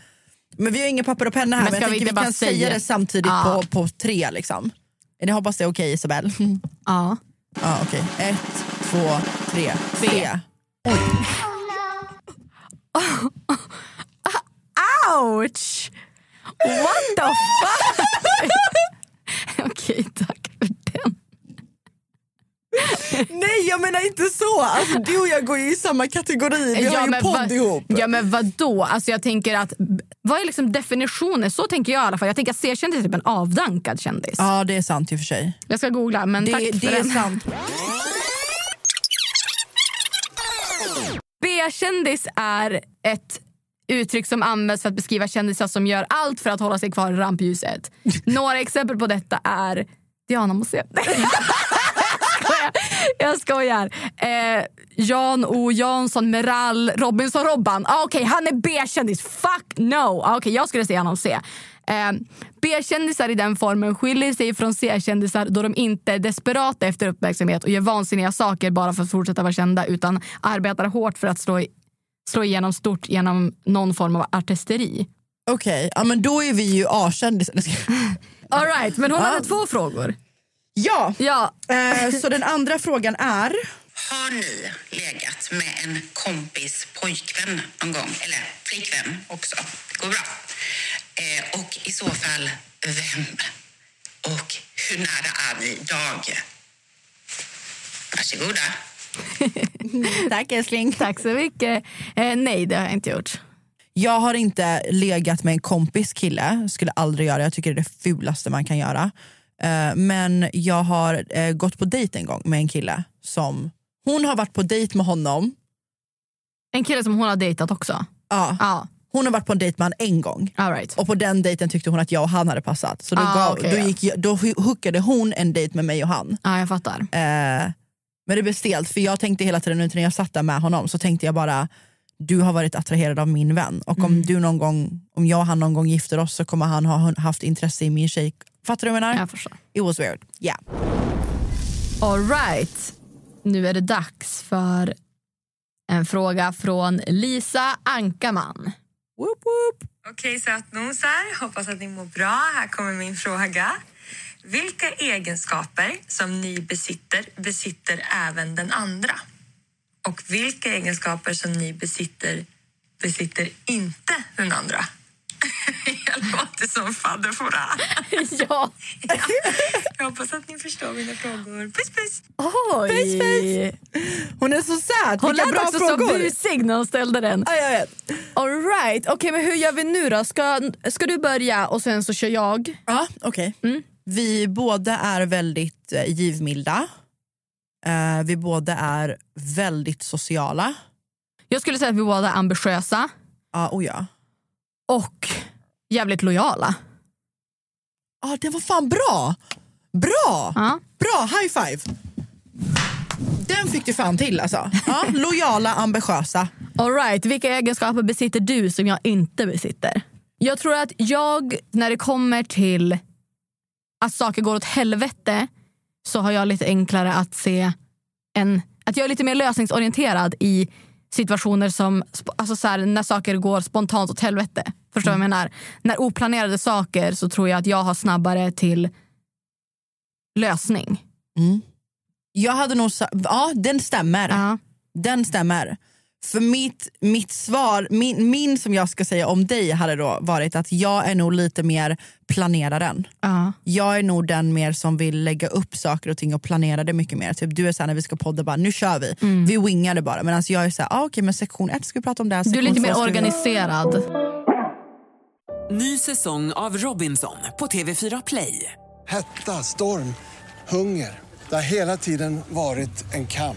Men vi har inga papper och penna här, men, men jag tänker vi, vi kan säga, säga det samtidigt ja. på, på tre. Liksom. Jag hoppas det är okej okay, Isabelle. Ja. ja okej. Okay. Ett, två, tre. B. C. Oj. Ouch! What the fuck? okej, okay, tack för den. Nej jag menar inte så. Alltså, du och jag går ju i samma kategori. Vi har ju podd vad- ihop. Ja men vadå? Alltså jag tänker att, vad är liksom definitionen? Så tänker jag i alla fall. Jag tänker att C-kändis är typ en avdankad kändis. Ja det är sant i och för sig. Jag ska googla men Det, tack det för är den. sant. B-kändis är ett uttryck som används för att beskriva kändisar som gör allt för att hålla sig kvar i rampljuset. Några exempel på detta är Diana Mossén. Jag skojar. Eh, Jan O Jansson, Meral, Robinson-Robban. Ah, Okej, han är B-kändis. Fuck no! Ah, Okej, jag skulle säga honom C. Eh, B-kändisar i den formen skiljer sig från C-kändisar då de inte är desperata efter uppmärksamhet och gör vansinniga saker bara för att fortsätta vara kända utan arbetar hårt för att slå, i, slå igenom stort genom någon form av artisteri. Okej, ja, men då är vi ju A-kändisar. All right, men hon Ja. hade två frågor. Ja, ja. Eh, så den andra frågan är... Har ni legat med en kompis pojkvän någon gång? Eller flickvän också. Det går bra. Eh, och i så fall, vem? Och hur nära är ni idag? Varsågoda. Tack älskling. Tack så mycket. Eh, nej, det har jag inte gjort. Jag har inte legat med en kompis kille, skulle aldrig göra Jag tycker det är det fulaste man kan göra. Eh, men jag har eh, gått på dejt en gång med en kille som... Hon har varit på dejt med honom. En kille som hon har dejtat också? Ja. Ja. Hon har varit på en dejt med honom en gång. All right. Och på den dejten tyckte hon att jag och han hade passat. Så då, Ah, gav, okej, då, gick, då hookade hon en dejt med mig och han. Ja, jag fattar. Eh, men det blev stelt för jag tänkte hela tiden när jag satt där med honom så tänkte jag bara du har varit attraherad av min vän och om, Mm. du någon gång, om jag och han någon gång gifter oss så kommer han ha haft intresse i min tjej. Fattar du vad jag menar? Jag förstår. It was weird. Yeah. All right. Nu är det dags för en fråga från Lisa Ankaman. Woop, woop. Okej sötnosar, hoppas att ni mår bra. Här kommer min fråga. Vilka egenskaper som ni besitter besitter även den andra? Och vilka egenskaper som ni besitter besitter inte den andra? Jag låter som fadderfåra. ja. Jag hoppas att ni förstår mina frågor. Puss puss! Oj! Puss, puss. Hon är så söt. Hon lät bra också frågor. så busig när hon ställde den. Ja, jag vet. All right. Okej, men hur gör vi nu då? Ska, ska du börja och sen så kör jag? Ja, okej. Mm. Vi båda är väldigt eh, givmilda. Eh, vi båda är väldigt sociala. Jag skulle säga att vi båda är ambitiösa Ja, och ja. och jävligt lojala. Ja, det var fan bra! Bra! Ja. Bra, high five! Den fick du fan till alltså. Ja, lojala, ambitiösa. All right. Vilka egenskaper besitter du som jag inte besitter? Jag tror att jag, när det kommer till att saker går åt helvete så har jag lite enklare att se en... Att jag är lite mer lösningsorienterad i situationer som alltså så här, när saker går spontant åt helvete. Förstår du vad jag menar? När oplanerade saker så tror jag att jag har snabbare till lösning. Jag hade nog sa- ja den stämmer. Den stämmer. För mitt, mitt svar, min, min som jag ska säga om dig hade då varit att jag är nog lite mer planeraren. Jag är nog den mer som vill lägga upp saker och ting och planera det mycket mer. Typ, du är såhär när vi ska podda, bara, nu kör vi. Mm. Vi wingar det bara. Men alltså jag är såhär, ah, okej men sektion ett ska vi prata om det här. Du är lite mer vi- organiserad. Ny säsong av Robinson på TV4 Play. Hetta, storm, hunger. Det har hela tiden varit en kamp.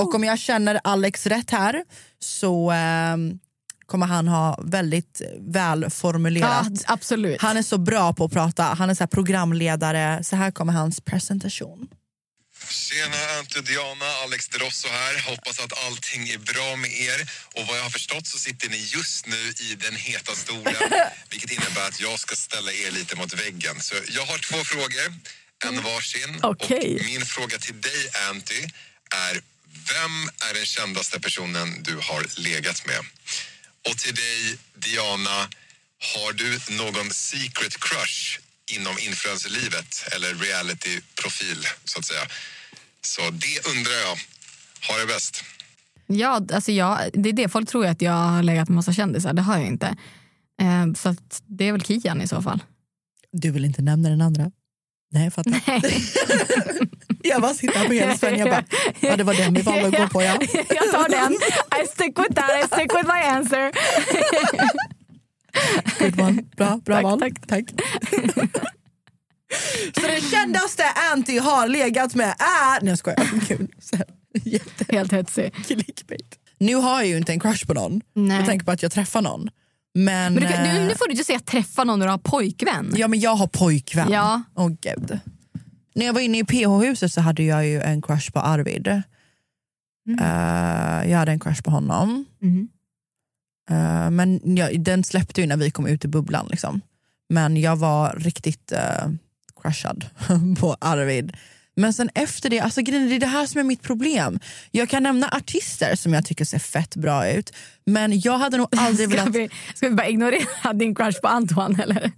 Och om jag känner Alex rätt här så ehm, kommer han ha väldigt välformulerat. Ja, absolut. Han är så bra på att prata, han är så här programledare. Så här kommer hans presentation. Tjena, Ante Diana, Alex Drosso här. Hoppas att allting är bra med er. Och vad jag har förstått så sitter ni just nu i den heta stolen. vilket innebär att jag ska ställa er lite mot väggen. Så jag har två frågor, en varsin. Okej. Och min fråga till dig, Anty, är vem är den kändaste personen du har legat med? Och till dig, Diana, har du någon secret crush inom influencerlivet eller reality-profil, så att säga? Så det undrar jag. Ha det bäst. Ja, alltså jag, det är det. Folk tror att jag har legat med massa kändisar. Det har jag inte. Eh, så att det är väl Kian i så fall. Du vill inte nämna den andra? Nej, jag fattar. jag bara sitter här på helspänn. Jag bara, ja det var den vi valde att gå på. Ja. jag tar den. I stick with that. I stick with my answer. Good one. Bra, bra Tack, val. tack. tack. Så den kändaste Anty har legat med är... Nej jag skojar. Gud, så här, jätte- Helt hetsig. Clickbait. Nu har jag ju inte en crush på någon. Nej. Jag tänker på att jag träffar någon. Men, Men du, eh, nu, nu får du inte säga träffa någon när du har pojkvän. Ja men jag har pojkvän. Ja. Åh gud. När jag var inne i PH-huset så hade jag ju en crush på Arvid. Eh, jag hade en crush på honom. Mhm. Eh, men jag, den släppte ju när vi kom ut i bubblan. Liksom. Men jag var riktigt uh, crushad på Arvid. Men sen efter det, alltså grejen det är det här som är mitt problem. Jag kan nämna artister som jag tycker ser fett bra ut. Men jag hade nog aldrig Ska velat... vi, ska vi bara ignorera din crush på Antoine eller?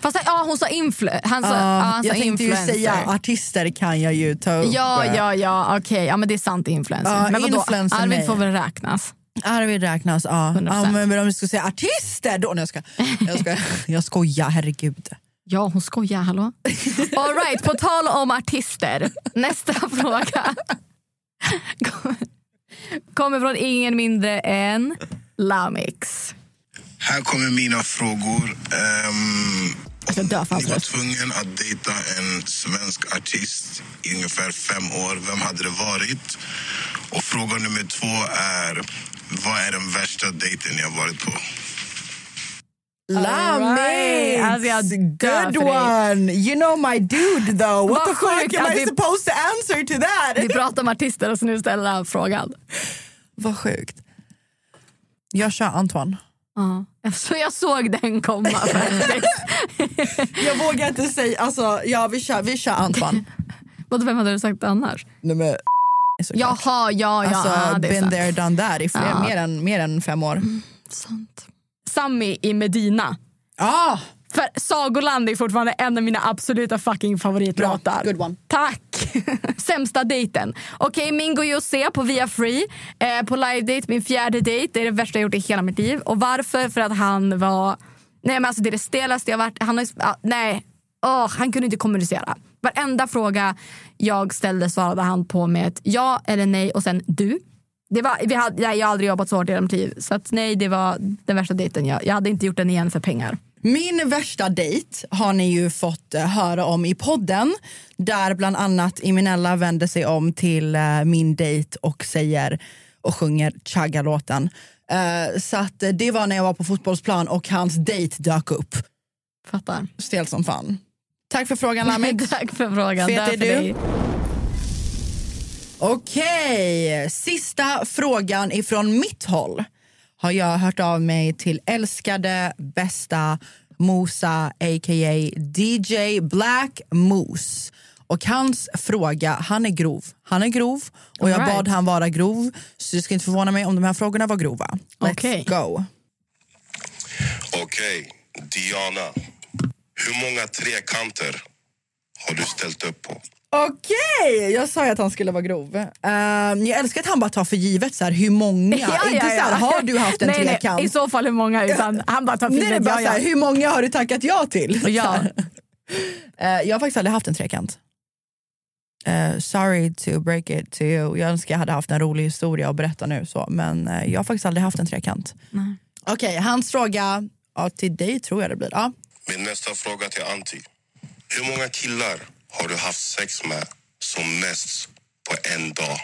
Fast ja, hon sa, influ- han sa, ja, han sa jag tänkte ju influencer. säga artister kan jag ju ta upp. Ja, ja, ja, okej. Ja, men det är sant influencer. Ja, men vadå? influencer, Arvid får väl räknas. Arvid räknas, ja. 100%. ja men om vi ska säga artister då... Nej, jag, ska, jag, ska, jag skojar, herregud. Ja, hon skojar. Hallå? All right, på tal om artister. Nästa fråga kommer från ingen mindre än Lamix. Här kommer mina frågor. Um, Jag dör för ni var tvungen att dejta en svensk artist i ungefär fem år. Vem hade det varit? Och fråga nummer två är, vad är den värsta dejten ni har varit på? Lamix! Alltså, jag dör Good one! You know my dude though. What Vad the fuck am att I vi- supposed to answer to that? Vi pratar om artister och så nu ställer han frågan. Vad sjukt. Jag kör Antoine. Ja. Så jag såg den komma faktiskt. Jag vågar inte säga, alltså ja vi kör, vi kör Antoine. Vem hade du sagt annars? Nej, men, Jaha, ja, ja. alltså, är been sant. there, done that i fler, Ja. mer, än, mer än fem år. Sami i Medina. Ah! För Sagoland är fortfarande en av mina absoluta fucking favoritlåtar. Good one. Tack! Sämsta dejten. Okej, Mingo José på Via Free. Eh, på live date, min fjärde dejt. Det är det värsta jag gjort i hela mitt liv. Och varför? För att han var... Nej men alltså det är det stelaste jag varit. Han har, ah, nej. Oh, han kunde inte kommunicera. Varenda fråga jag ställde svarade han på med ett ja eller nej och sen du. Det var, vi hade, jag, jag har aldrig jobbat så hårt i hela mitt liv. Så att, nej, det var den värsta dejten. Jag, jag hade inte gjort den igen för pengar. Min värsta dejt har ni ju fått eh, höra om i podden där bland annat Iminella vänder sig om till eh, min dejt och säger och sjunger Chagga-låten. Eh, så att det var när jag var på fotbollsplan och hans dejt dök upp. Fattar. Stel som fan. Tack för frågan Lamix. Tack för frågan. Fet är du. dig. Okej, sista frågan ifrån mitt håll har jag hört av mig till älskade, bästa Mosa a.k.a. DJ Black Moose. Och hans fråga, han är grov. Han är grov och jag right. bad han vara grov. Så det ska inte förvåna mig om de här frågorna var grova. Let's Okej. go. Okej, Diana. Hur många trekanter har du ställt upp på? Okej, jag sa ju att han skulle vara grov. Ehm, jag älskar att han bara tar för givet så här, hur många. Ja, ja, inte så här, ja. har du haft en nej, trekant? Nej, I så fall hur många. Utan han bara tar för Nej, givet. bara Ja, så här, ja. hur många har du tackat ja till? Ja. Eh, jag har faktiskt aldrig haft en trekant. Eh, sorry to break it to you. Jag önskar jag hade haft en rolig historia att berätta nu. Så, men eh, jag har faktiskt aldrig haft en trekant. Nej. Okej, hans fråga ja, till dig tror jag det blir. Ja. Min nästa fråga till Antti. Hur många killar har du haft sex med som mest på en dag?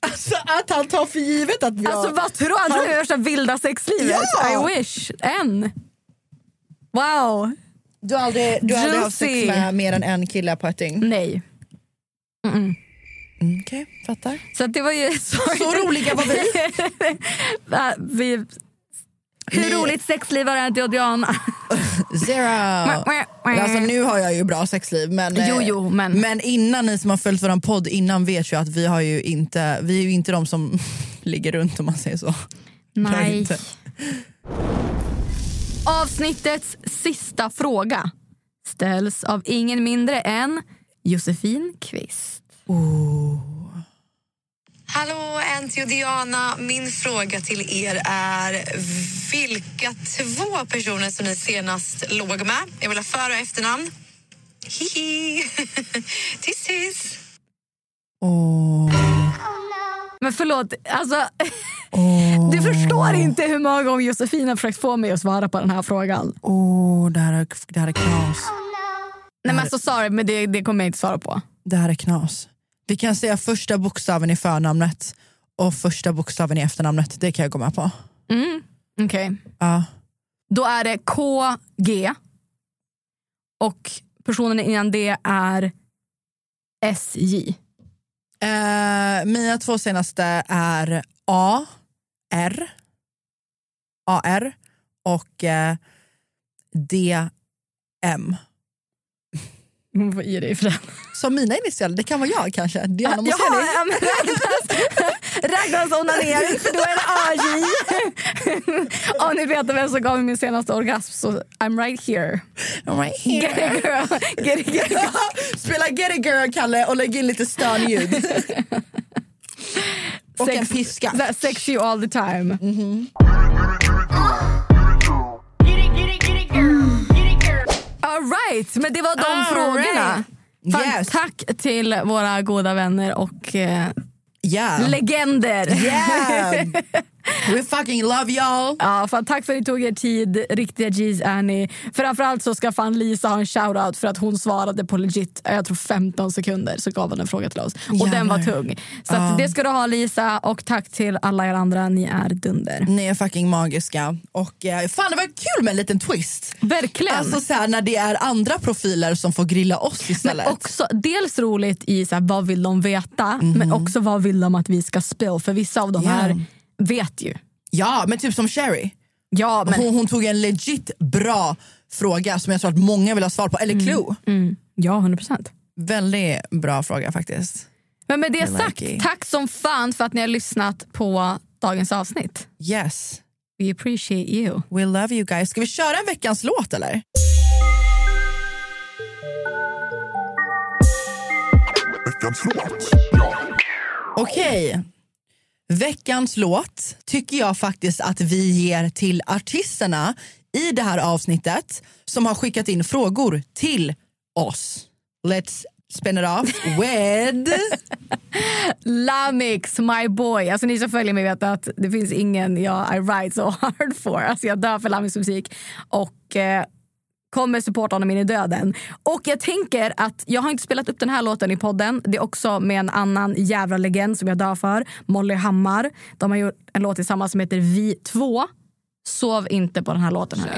Alltså att han tar för givet att har... Alltså vad tror han? Han har värsta vilda sexlivet. Ja! I wish. En. Wow. Du har aldrig, du har aldrig haft sex med mer än en kille på ett dygn? Nej. Mm-mm. Okej, fattar. Så att det var ju... Så, Så roliga var vi. Vi hur Ni- roligt sexliv har det och Diana? Zero. Alltså, nu har jag ju bra sexliv men, eh, Jo, jo, men- men innan ni som har följt vår podd innan vet ju att vi har ju inte, vi är ju inte de som ligger runt om man säger så. Nej. Avsnittets sista fråga ställs av ingen mindre än Josefin Kvist. Hallå Anty och Diana. Min fråga till er är vilka två personer som ni senast låg med? Jag vill ha för och efternamn. Hihi. tiss tiss. Men förlåt, alltså, du förstår inte hur många gånger Josefin har försökt få mig att svara på den här frågan. Åh, det här är, det här är knas. Nej men alltså sorry, men det, det kommer jag inte svara på. Det här är knas. Vi kan säga första bokstaven i förnamnet och första bokstaven i efternamnet. Det kan jag gå med på. Mm. Okej. Ja. Då är det KG och personen innan det är SJ. Eh, mina två senaste är A, R, AR och eh, DM. Hon får ge dig för den. Som mina initialer, det kan vara jag kanske. Diana Jaha, Mosseri. ja, men onanering för då är det AJ. Om ni vet vem som gav mig min senaste orgasm så I'm right here. I'm right here. Get it girl. Get it girl. Spela Get it girl, Kalle, och lägg in lite stönljud. och en piska. That sex you all the time. All right, men det var de All frågorna. right. Fan, Yes. Tack till våra goda vänner och eh, Yeah. legender. Yeah. We fucking love y'all. Ja, fan, tack för att ni tog er tid. Riktiga G's är ni. Framförallt så ska fan Lisa ha en shoutout för att hon svarade på legit jag tror 15 sekunder så gav hon en fråga till oss. Och den var Jävlar. tung. Så att det ska du ha Lisa och tack till alla er andra. Ni är dunder. Ni är fucking magiska. Och eh, fan det var kul med en liten twist. Verkligen. Alltså så här, när det är andra profiler som får grilla oss istället. Men också dels roligt i så här, vad vill de veta men också vad vill de att vi ska spill. För vissa av de Ja. här vet ju. Ja, men typ som Sherry. Ja, men... Hon, hon tog en legit bra fråga som jag tror att många vill ha svar på. Eller clue. Mm. Ja, 100 procent. Väldigt bra fråga faktiskt. Men med det I like sagt, it. tack som fan för att ni har lyssnat på dagens avsnitt. Yes. We appreciate you. We love you guys. Ska vi köra en veckans låt eller? Veckans låt. Okej. Veckans låt tycker jag faktiskt att vi ger till artisterna i det här avsnittet som har skickat in frågor till oss. Let's spin it off with... Lamix, my boy. Alltså, ni som följer mig vet att det finns ingen jag I ride so hard for. Alltså, jag dör för Lamix musik och eh, kommer supporta honom in i döden. Och jag tänker att jag har inte spelat upp den här låten i podden. Det är också med en annan jävla legend som jag dör för. Molly Hammar. De har gjort en låt tillsammans som heter Vi två. Sov inte på den här låten. Hörni.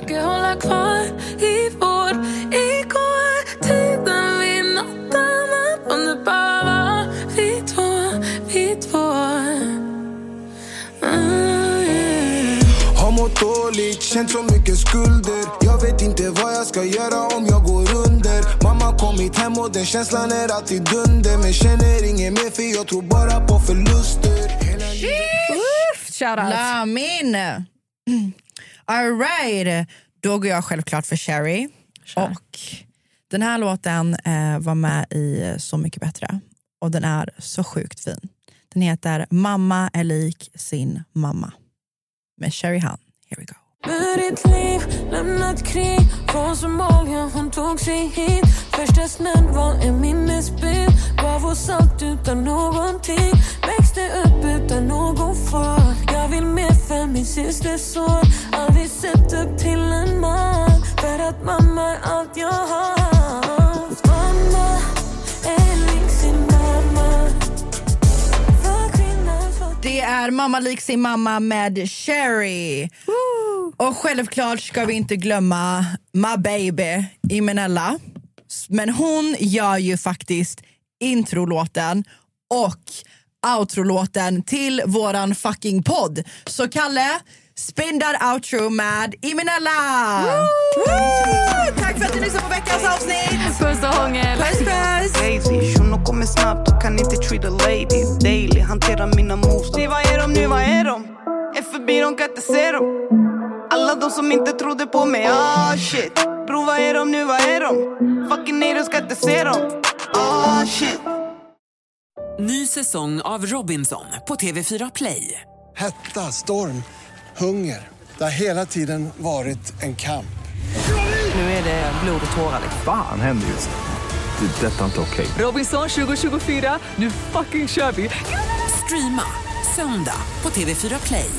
Dåligt, känt så mycket skulder Jag vet inte vad jag ska göra om jag går under Mamma kommit hem och den känslan är alltid dunder Men känner inget mer för jag tror bara på förluster Shoutout. Lamin! All right. Då går jag självklart för Sherry. Och den här låten eh, var med i Så mycket bättre. Och den är så sjukt fin. Den heter Mamma är lik sin mamma. Med Sherry Han. Here we go. Ditt liv lämnat krig från Somalia Hon tog sig hit. Första snön var en minnesbild. Gav oss allt utan någonting. Växte upp utan någon far. Jag vill mer för min systers son. Aldrig sett upp till en man? För att mamma är allt jag har Mamma är mamma. Lik sin mamma med Sherry. Och självklart ska vi inte glömma My baby Imenella. Men hon gör ju faktiskt introlåten och outrolåten till våran fucking podd. Så Kalle, spin that outro med Imenella! Woo! Tack för att du lyssnade på veckans avsnitt! Puss och hångel! Puss puss! Lazy, shunon kommer snabbt och kan inte treat a lady Daily, hantera mina moves Se vad är de nu, vad är de? Är förbi, de kan inte se dem Alla de som inte trodde på mig, ah shit Bro, vad är de nu, vad är de? Fucking haters ska inte se dem Ah shit Ny säsong av Robinson på TV4 Play. Hetta, storm, hunger. Det har hela tiden varit en kamp. Nu är det blod och tårar. Fan händer just nu. Det. är Detta är inte okej. Robinson 2024, nu fucking kör vi! Streama söndag på TV4 Play.